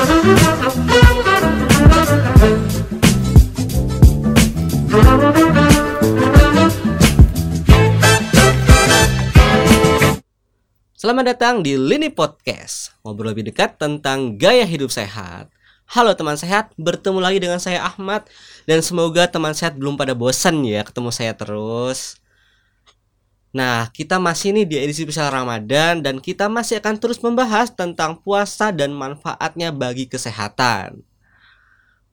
Selamat datang di Lini Podcast Ngobrol lebih dekat tentang gaya hidup sehat. Halo teman sehat, bertemu lagi dengan saya Ahmad. Dan semoga teman sehat belum pada bosan ya ketemu saya terus Nah, kita masih nih di edisi spesial Ramadan Dan kita masih akan terus membahas tentang puasa dan manfaatnya bagi kesehatan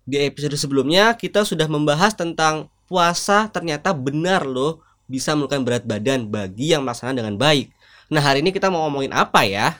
Di episode sebelumnya kita sudah membahas tentang puasa ternyata benar loh bisa menurunkan berat badan bagi yang melaksanakan dengan baik Nah hari ini kita mau ngomongin apa ya?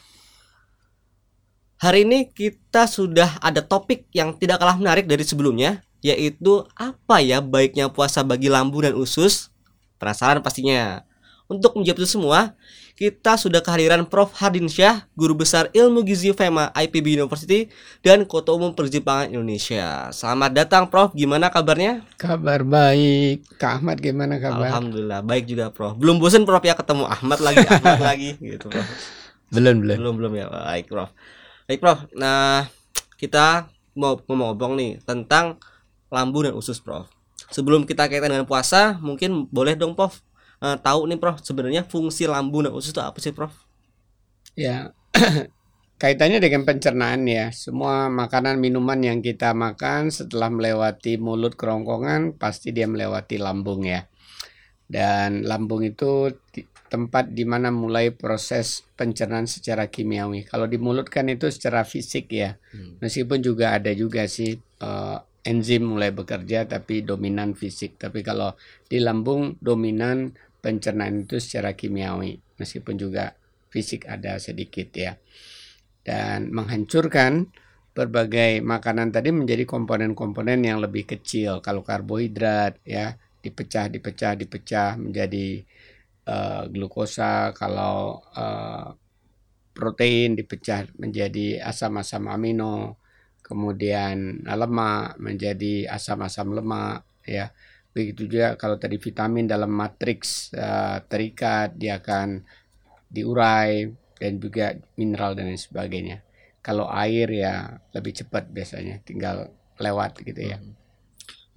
Hari ini kita sudah ada topik yang tidak kalah menarik dari sebelumnya Yaitu apa ya baiknya puasa bagi lambung dan usus? Penasaran pastinya Untuk menjawab itu semua kita sudah kehadiran Prof. Hardin Syah, Guru Besar Ilmu Gizi FEMA IPB University dan Kota Umum Perjimpangan Indonesia. Selamat datang Prof, gimana kabarnya? Kabar baik. Kak Ahmad gimana kabar? Alhamdulillah, baik juga Prof. Belum bosan Prof ya ketemu Ahmad lagi, Ahmad lagi gitu Prof. Belum, belum. Belum, belum ya. Baik Prof. Baik Prof. Nah, kita mau ngomong-ngomong nih tentang lambung dan usus Prof. Sebelum kita kaitan dengan puasa, mungkin boleh dong Prof uh, tahu nih Prof sebenarnya fungsi lambung dan usus itu apa sih Prof? Ya kaitannya dengan pencernaan ya semua makanan minuman yang kita makan setelah melewati mulut kerongkongan pasti dia melewati lambung ya dan lambung itu tempat di mana mulai proses pencernaan secara kimiawi. Kalau di mulut kan itu secara fisik ya. Hmm. Meskipun juga ada juga sih uh, enzim mulai bekerja tapi dominan fisik. Tapi kalau di lambung dominan pencernaan itu secara kimiawi meskipun juga fisik ada sedikit ya. Dan menghancurkan berbagai makanan tadi menjadi komponen-komponen yang lebih kecil. Kalau karbohidrat ya dipecah dipecah dipecah menjadi uh, glukosa. Kalau uh, protein dipecah menjadi asam-asam amino. Kemudian lemak menjadi asam-asam lemak ya Begitu juga kalau tadi vitamin dalam matriks uh, terikat dia akan diurai dan juga mineral dan lain sebagainya. Kalau air ya lebih cepat biasanya tinggal lewat gitu ya. Hmm.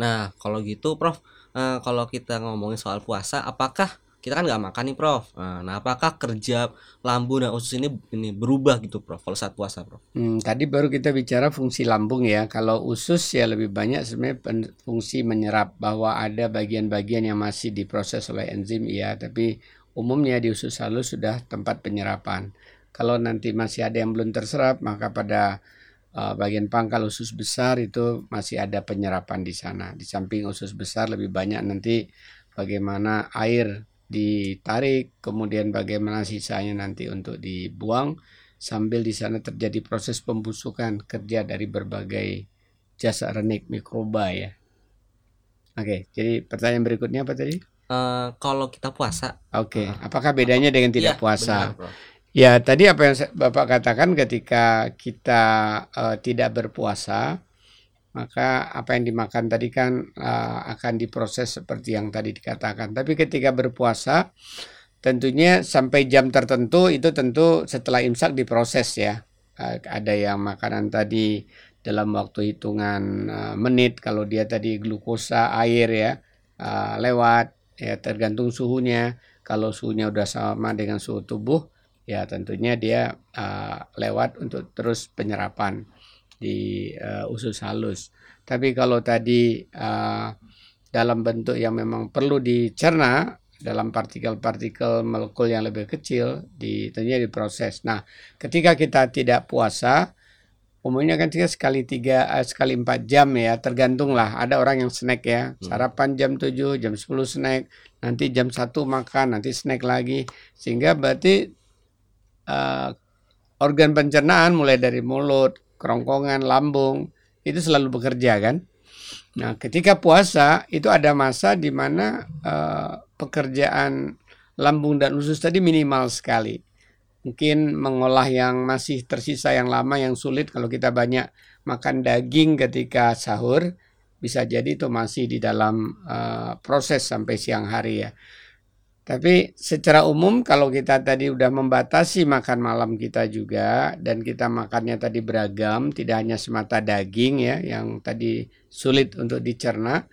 Nah, kalau gitu Prof, uh, kalau kita ngomongin soal puasa apakah kita kan nggak makan nih Prof. Nah, nah, apakah kerja lambung dan usus ini ini berubah gitu Prof kalau saat puasa Prof? Hmm, tadi baru kita bicara fungsi lambung ya. Kalau usus ya lebih banyak sebenarnya fungsi menyerap bahwa ada bagian-bagian yang masih diproses oleh enzim ya, tapi umumnya di usus halus sudah tempat penyerapan. Kalau nanti masih ada yang belum terserap, maka pada uh, bagian pangkal usus besar itu masih ada penyerapan di sana. Di samping usus besar lebih banyak nanti bagaimana air ditarik, kemudian bagaimana sisanya nanti untuk dibuang sambil di sana terjadi proses pembusukan kerja dari berbagai jasa renik mikroba ya. Oke, jadi pertanyaan berikutnya apa tadi? Uh, kalau kita puasa. Oke, uh, apakah bedanya dengan tidak iya, puasa? Benar, ya, tadi apa yang Bapak katakan ketika kita uh, tidak berpuasa, maka apa yang dimakan tadi kan uh, akan diproses seperti yang tadi dikatakan. Tapi ketika berpuasa, tentunya sampai jam tertentu itu tentu setelah imsak diproses ya. Uh, ada yang makanan tadi dalam waktu hitungan uh, menit, kalau dia tadi glukosa air ya uh, lewat, ya tergantung suhunya. Kalau suhunya udah sama dengan suhu tubuh, ya tentunya dia uh, lewat untuk terus penyerapan di uh, usus halus. Tapi kalau tadi uh, dalam bentuk yang memang perlu dicerna dalam partikel-partikel molekul yang lebih kecil di tentunya diproses. Nah, ketika kita tidak puasa, umumnya kan kita sekali tiga uh, sekali empat jam ya, tergantung lah. Ada orang yang snack ya, hmm. sarapan jam 7, jam 10 snack, nanti jam satu makan, nanti snack lagi, sehingga berarti uh, organ pencernaan mulai dari mulut, kerongkongan, lambung itu selalu bekerja kan. Nah, ketika puasa itu ada masa di mana uh, pekerjaan lambung dan usus tadi minimal sekali. Mungkin mengolah yang masih tersisa yang lama yang sulit kalau kita banyak makan daging ketika sahur bisa jadi itu masih di dalam uh, proses sampai siang hari ya. Tapi secara umum kalau kita tadi udah membatasi makan malam kita juga dan kita makannya tadi beragam, tidak hanya semata daging ya yang tadi sulit untuk dicerna,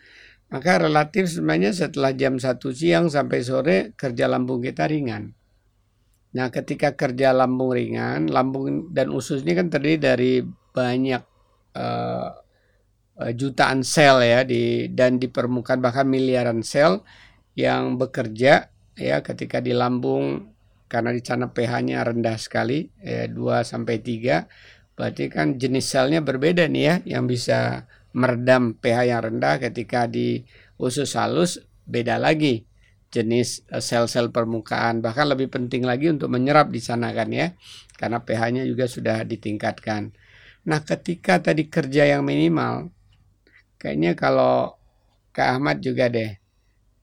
maka relatif sebenarnya setelah jam 1 siang sampai sore kerja lambung kita ringan. Nah, ketika kerja lambung ringan, lambung dan usus ini kan terdiri dari banyak uh, jutaan sel ya di dan di permukaan bahkan miliaran sel yang bekerja ya ketika di lambung karena di sana pH-nya rendah sekali ya 2 sampai 3 berarti kan jenis selnya berbeda nih ya yang bisa meredam pH yang rendah ketika di usus halus beda lagi jenis eh, sel-sel permukaan bahkan lebih penting lagi untuk menyerap di sana kan ya karena pH-nya juga sudah ditingkatkan. Nah, ketika tadi kerja yang minimal kayaknya kalau Kak Ahmad juga deh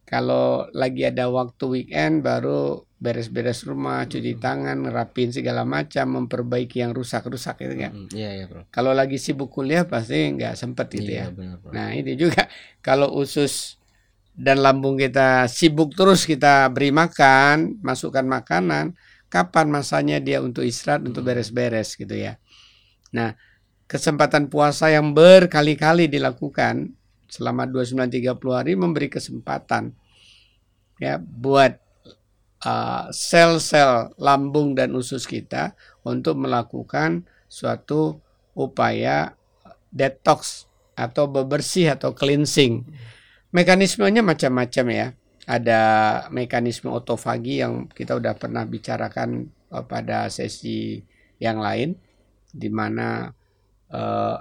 kalau lagi ada waktu weekend baru beres-beres rumah, cuci tangan, ngerapin segala macam, memperbaiki yang rusak-rusak itu kan. Mm, iya, iya, Bro. Kalau lagi sibuk kuliah pasti nggak sempet gitu iya, ya. Bener, bro. Nah, ini juga kalau usus dan lambung kita sibuk terus kita beri makan, masukkan makanan, kapan masanya dia untuk istirahat, hmm. untuk beres-beres gitu ya. Nah, kesempatan puasa yang berkali-kali dilakukan selama 29 30 hari memberi kesempatan ya buat uh, sel-sel uh, lambung dan usus kita untuk melakukan suatu upaya detox atau bebersih atau cleansing. Mekanismenya macam-macam ya. Ada mekanisme otofagi yang kita udah pernah bicarakan uh, pada sesi yang lain di mana uh,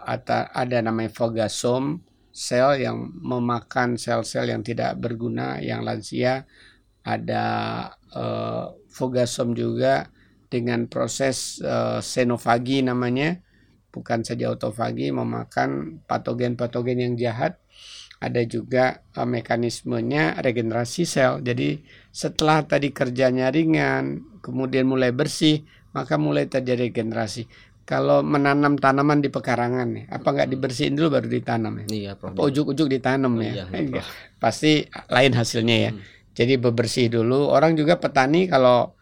ada namanya fogasom sel yang memakan sel-sel yang tidak berguna yang lansia ada uh, fogasom juga dengan proses uh, senofagi namanya. Bukan saja autofagi memakan patogen-patogen yang jahat. Ada juga uh, mekanismenya regenerasi sel. Jadi setelah tadi kerjanya ringan kemudian mulai bersih maka mulai terjadi regenerasi kalau menanam tanaman di pekarangan nih, apa nggak hmm. dibersihin dulu baru ditanam ya? Iya, Prof. Ujuk-ujuk ditanam oh, ya? Iya, iya, Pasti lain hasilnya ya. Hmm. Jadi bebersih dulu. Orang juga petani kalau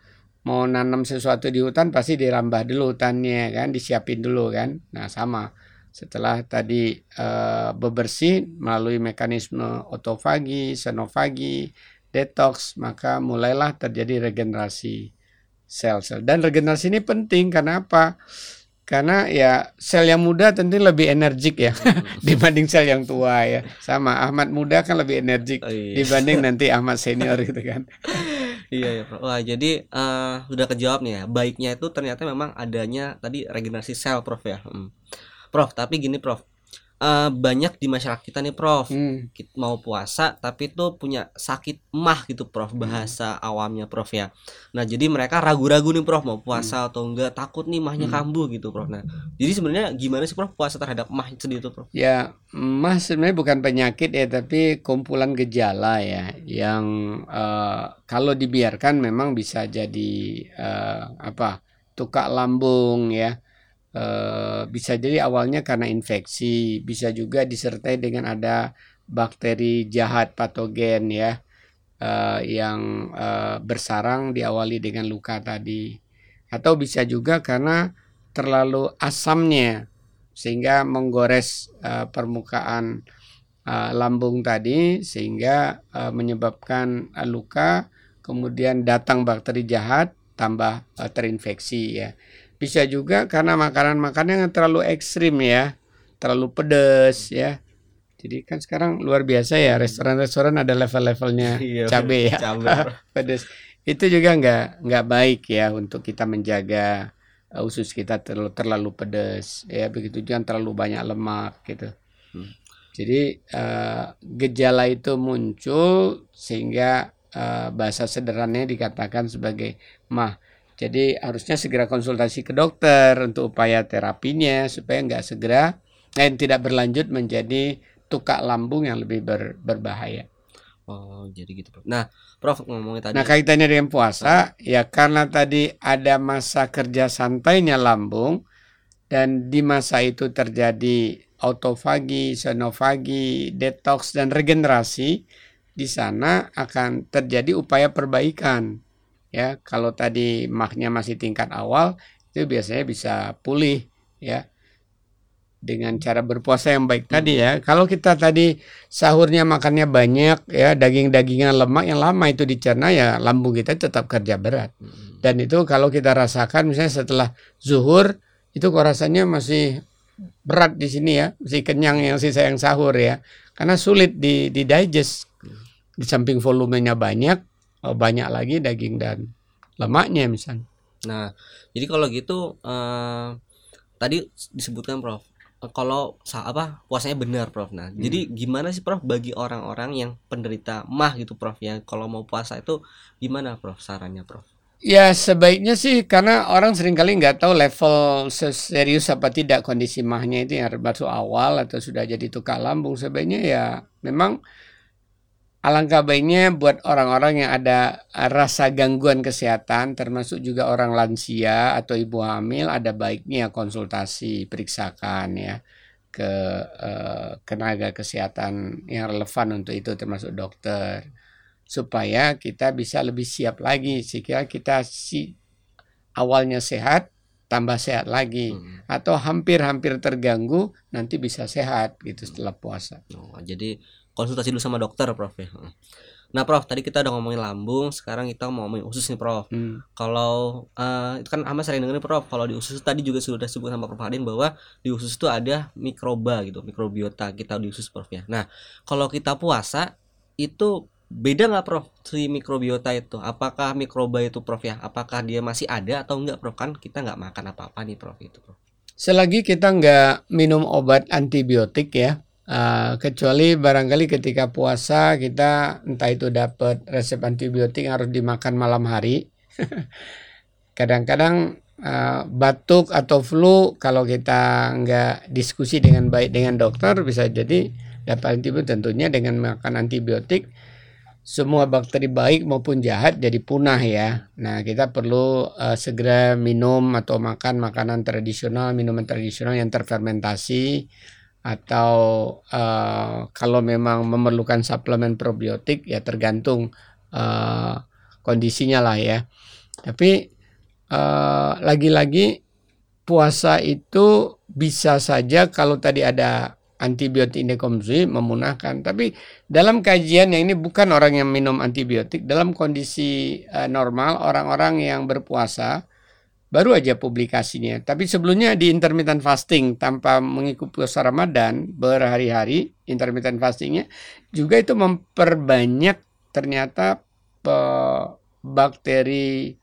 mau nanam sesuatu di hutan pasti dirambah dulu hutannya kan, disiapin dulu kan. Nah sama. Setelah tadi uh, bebersih melalui mekanisme otofagi, senofagi, detox, maka mulailah terjadi regenerasi sel-sel. Dan regenerasi ini penting karena apa? Karena ya sel yang muda tentu lebih energik ya hmm. dibanding sel yang tua ya sama Ahmad muda kan lebih energik oh, iya. dibanding nanti Ahmad senior gitu kan iya ya Prof. Wah jadi uh, sudah kejawab nih ya baiknya itu ternyata memang adanya tadi regenerasi sel Prof ya hmm. Prof tapi gini Prof uh, banyak di masyarakat kita nih Prof hmm. mau puasa tapi tuh punya sakit mah gitu Prof hmm. bahasa hmm. awamnya Prof ya nah jadi mereka ragu-ragu nih Prof mau puasa hmm. atau enggak takut nih mahnya hmm. kambuh gitu Prof nah jadi sebenarnya gimana sih Prof puasa terhadap mah sendiri itu Prof ya mah sebenarnya bukan penyakit ya tapi kumpulan gejala ya yang uh, kalau dibiarkan memang bisa jadi uh, apa tukak lambung ya Eh, bisa jadi awalnya karena infeksi, bisa juga disertai dengan ada bakteri jahat patogen ya uh, yang uh, bersarang diawali dengan luka tadi, atau bisa juga karena terlalu asamnya sehingga menggores uh, permukaan uh, lambung tadi sehingga uh, menyebabkan uh, luka, kemudian datang bakteri jahat tambah terinfeksi ya. Bisa juga karena makanan-makanan yang terlalu ekstrim ya, terlalu pedas ya. Jadi kan sekarang luar biasa ya restoran-restoran ada level-levelnya iya, cabai ya, pedas. Itu juga nggak nggak baik ya untuk kita menjaga uh, usus kita terlalu terlalu pedas ya begitu juga terlalu banyak lemak gitu. Hmm. Jadi uh, gejala itu muncul sehingga uh, bahasa sederhananya dikatakan sebagai mah jadi harusnya segera konsultasi ke dokter untuk upaya terapinya supaya nggak segera dan tidak berlanjut menjadi tukak lambung yang lebih ber, berbahaya. Oh, jadi gitu, Prof. Nah, Prof ngomongin tadi. Nah, kaitannya dengan puasa, ya karena tadi ada masa kerja santainya lambung dan di masa itu terjadi autofagi, senofagi, detox dan regenerasi, di sana akan terjadi upaya perbaikan. Ya, kalau tadi mahnya masih tingkat awal, itu biasanya bisa pulih ya dengan cara berpuasa yang baik hmm. tadi ya. Kalau kita tadi sahurnya makannya banyak ya, daging-dagingan lemak yang lama itu dicerna ya lambung kita tetap kerja berat. Hmm. Dan itu kalau kita rasakan misalnya setelah zuhur itu kok rasanya masih berat di sini ya, masih kenyang yang sisa yang sahur ya. Karena sulit di di digest. Di samping volumenya banyak, banyak lagi daging dan lemaknya misalnya. Nah, jadi kalau gitu uh, tadi disebutkan Prof kalau apa puasanya benar Prof. Nah, hmm. jadi gimana sih Prof bagi orang-orang yang penderita mah gitu Prof ya kalau mau puasa itu gimana Prof sarannya Prof? Ya sebaiknya sih karena orang sering kali nggak tahu level serius apa tidak kondisi mahnya itu yang baru awal atau sudah jadi tukar lambung sebaiknya ya memang Alangkah baiknya buat orang-orang yang ada rasa gangguan kesehatan, termasuk juga orang lansia atau ibu hamil, ada baiknya konsultasi, periksakan ya ke eh, tenaga kesehatan yang relevan untuk itu, termasuk dokter, supaya kita bisa lebih siap lagi. Jika kita si awalnya sehat, tambah sehat lagi, hmm. atau hampir-hampir terganggu, nanti bisa sehat gitu setelah puasa. Oh, jadi konsultasi dulu sama dokter prof ya. Nah prof tadi kita udah ngomongin lambung sekarang kita mau ngomongin usus nih prof. Hmm. kalau uh, itu kan Ahmad sering dengerin prof kalau di usus tadi juga sudah disebut sama prof. Adin bahwa di usus itu ada mikroba gitu mikrobiota kita di usus prof ya. Nah kalau kita puasa itu beda nggak prof si mikrobiota itu? Apakah mikroba itu prof ya apakah dia masih ada atau enggak prof? Kan kita nggak makan apa apa nih prof itu prof. Selagi kita nggak minum obat antibiotik ya Uh, kecuali barangkali ketika puasa kita entah itu dapat resep antibiotik harus dimakan malam hari. Kadang-kadang uh, batuk atau flu kalau kita nggak diskusi dengan baik dengan dokter bisa jadi dapat antibiotik tentunya dengan makan antibiotik semua bakteri baik maupun jahat jadi punah ya. Nah kita perlu uh, segera minum atau makan makanan tradisional, minuman tradisional yang terfermentasi atau uh, kalau memang memerlukan suplemen probiotik ya tergantung uh, kondisinya lah ya. Tapi uh, lagi-lagi puasa itu bisa saja kalau tadi ada antibiotik dikonsumsi memunahkan. Tapi dalam kajian yang ini bukan orang yang minum antibiotik dalam kondisi uh, normal orang-orang yang berpuasa baru aja publikasinya. Tapi sebelumnya di intermittent fasting tanpa mengikuti puasa Ramadan berhari-hari intermittent fastingnya juga itu memperbanyak ternyata bakteri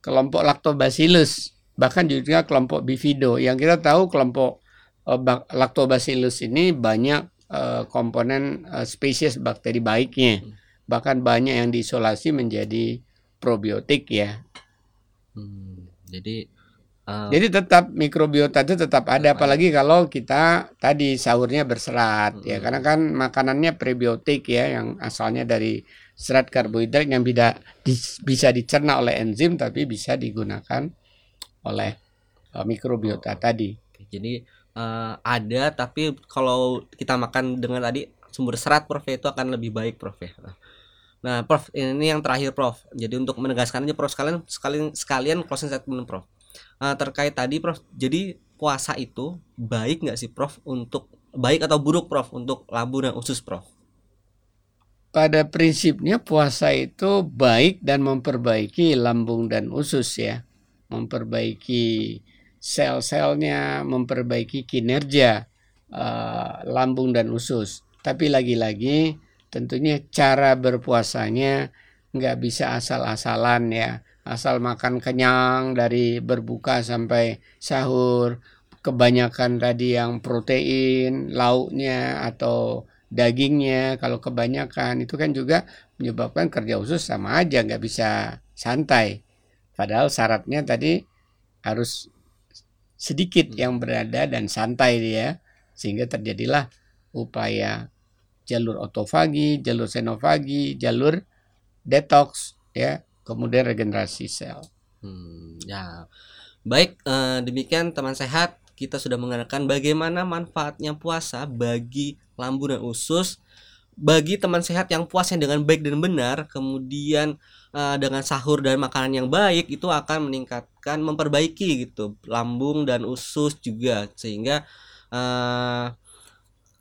kelompok lactobacillus bahkan juga kelompok bifido yang kita tahu kelompok uh, lactobacillus ini banyak uh, komponen uh, spesies bakteri baiknya bahkan banyak yang diisolasi menjadi probiotik ya. Hmm. Jadi uh, jadi tetap mikrobiota itu tetap ada apalagi kalau kita tadi sahurnya berserat uh, ya karena kan makanannya prebiotik ya yang asalnya dari serat karbohidrat yang tidak di, bisa dicerna oleh enzim tapi bisa digunakan oleh uh, mikrobiota oh, tadi. Jadi uh, ada tapi kalau kita makan dengan tadi sumber serat Prof itu akan lebih baik Prof ya. Nah, Prof, ini yang terakhir, Prof. Jadi untuk menegaskan aja, Prof, sekalian sekalian sekalian closing statement, Prof. Nah, terkait tadi, Prof. Jadi puasa itu baik nggak sih, Prof, untuk baik atau buruk, Prof, untuk lambung dan usus, Prof? Pada prinsipnya puasa itu baik dan memperbaiki lambung dan usus ya, memperbaiki sel-selnya, memperbaiki kinerja uh, lambung dan usus. Tapi lagi-lagi tentunya cara berpuasanya nggak bisa asal-asalan ya. Asal makan kenyang dari berbuka sampai sahur kebanyakan tadi yang protein lauknya atau dagingnya kalau kebanyakan. Itu kan juga menyebabkan kerja usus sama aja nggak bisa santai. Padahal syaratnya tadi harus sedikit yang berada dan santai dia sehingga terjadilah upaya jalur otofagi, jalur senofagi, jalur detox ya, kemudian regenerasi sel. Hmm, ya. Baik, eh, demikian teman sehat, kita sudah mengenalkan bagaimana manfaatnya puasa bagi lambung dan usus bagi teman sehat yang puasnya dengan baik dan benar, kemudian uh, dengan sahur dan makanan yang baik itu akan meningkatkan, memperbaiki gitu lambung dan usus juga sehingga uh,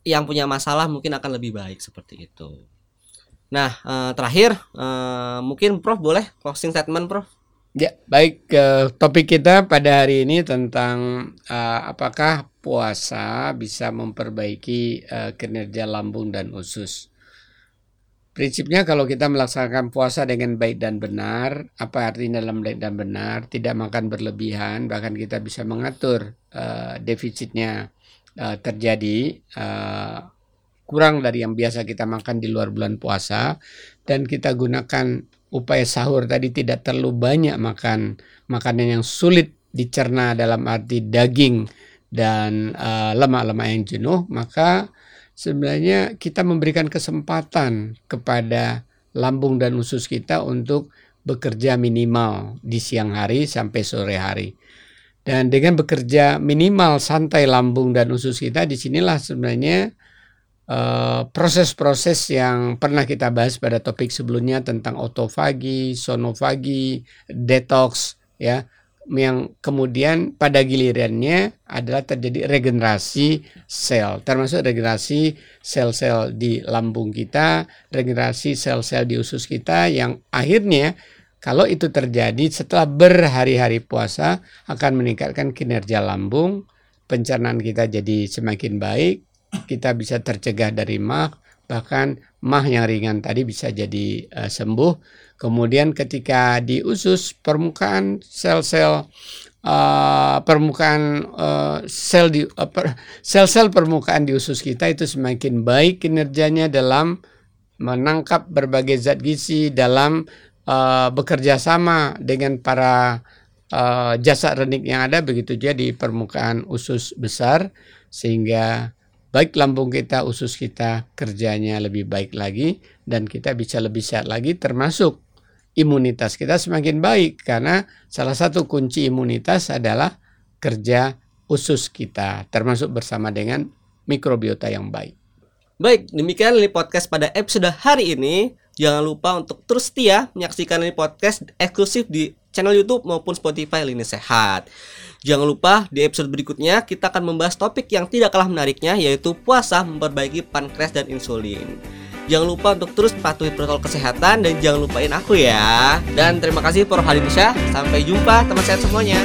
yang punya masalah mungkin akan lebih baik seperti itu. Nah uh, terakhir uh, mungkin Prof boleh closing statement Prof. Ya, baik topik kita pada hari ini tentang uh, apakah puasa bisa memperbaiki kinerja lambung dan usus. Prinsipnya kalau kita melaksanakan puasa dengan baik dan benar, apa artinya dalam baik dan benar? Tidak makan berlebihan, bahkan kita bisa mengatur uh, defisitnya uh, terjadi uh, kurang dari yang biasa kita makan di luar bulan puasa dan kita gunakan upaya sahur tadi tidak terlalu banyak makan makanan yang sulit dicerna dalam arti daging dan uh, lemak-lemak yang jenuh, maka sebenarnya kita memberikan kesempatan kepada lambung dan usus kita untuk bekerja minimal di siang hari sampai sore hari. Dan dengan bekerja minimal santai lambung dan usus kita, di sinilah sebenarnya Eh, proses-proses uh, yang pernah kita bahas pada topik sebelumnya tentang otofagi, sonofagi, detox ya yang kemudian pada gilirannya adalah terjadi regenerasi sel termasuk regenerasi sel-sel di lambung kita, regenerasi sel-sel di usus kita yang akhirnya kalau itu terjadi setelah berhari-hari puasa akan meningkatkan kinerja lambung, pencernaan kita jadi semakin baik, kita bisa tercegah dari mah bahkan mah yang ringan tadi bisa jadi uh, sembuh. Kemudian ketika di usus permukaan sel-sel uh, permukaan uh, sel di sel sel-sel permukaan di usus kita itu semakin baik kinerjanya dalam menangkap berbagai zat gizi dalam uh, bekerja sama dengan para uh, jasa renik yang ada begitu juga di permukaan usus besar sehingga baik lambung kita, usus kita kerjanya lebih baik lagi dan kita bisa lebih sehat lagi termasuk imunitas kita semakin baik karena salah satu kunci imunitas adalah kerja usus kita termasuk bersama dengan mikrobiota yang baik. Baik, demikian podcast pada episode hari ini. Jangan lupa untuk terus setia menyaksikan ini podcast eksklusif di channel YouTube maupun Spotify Lini Sehat. Jangan lupa di episode berikutnya kita akan membahas topik yang tidak kalah menariknya yaitu puasa memperbaiki pankreas dan insulin. Jangan lupa untuk terus patuhi protokol kesehatan dan jangan lupain aku ya. Dan terima kasih Prof Halinisha. Sampai jumpa teman sehat semuanya.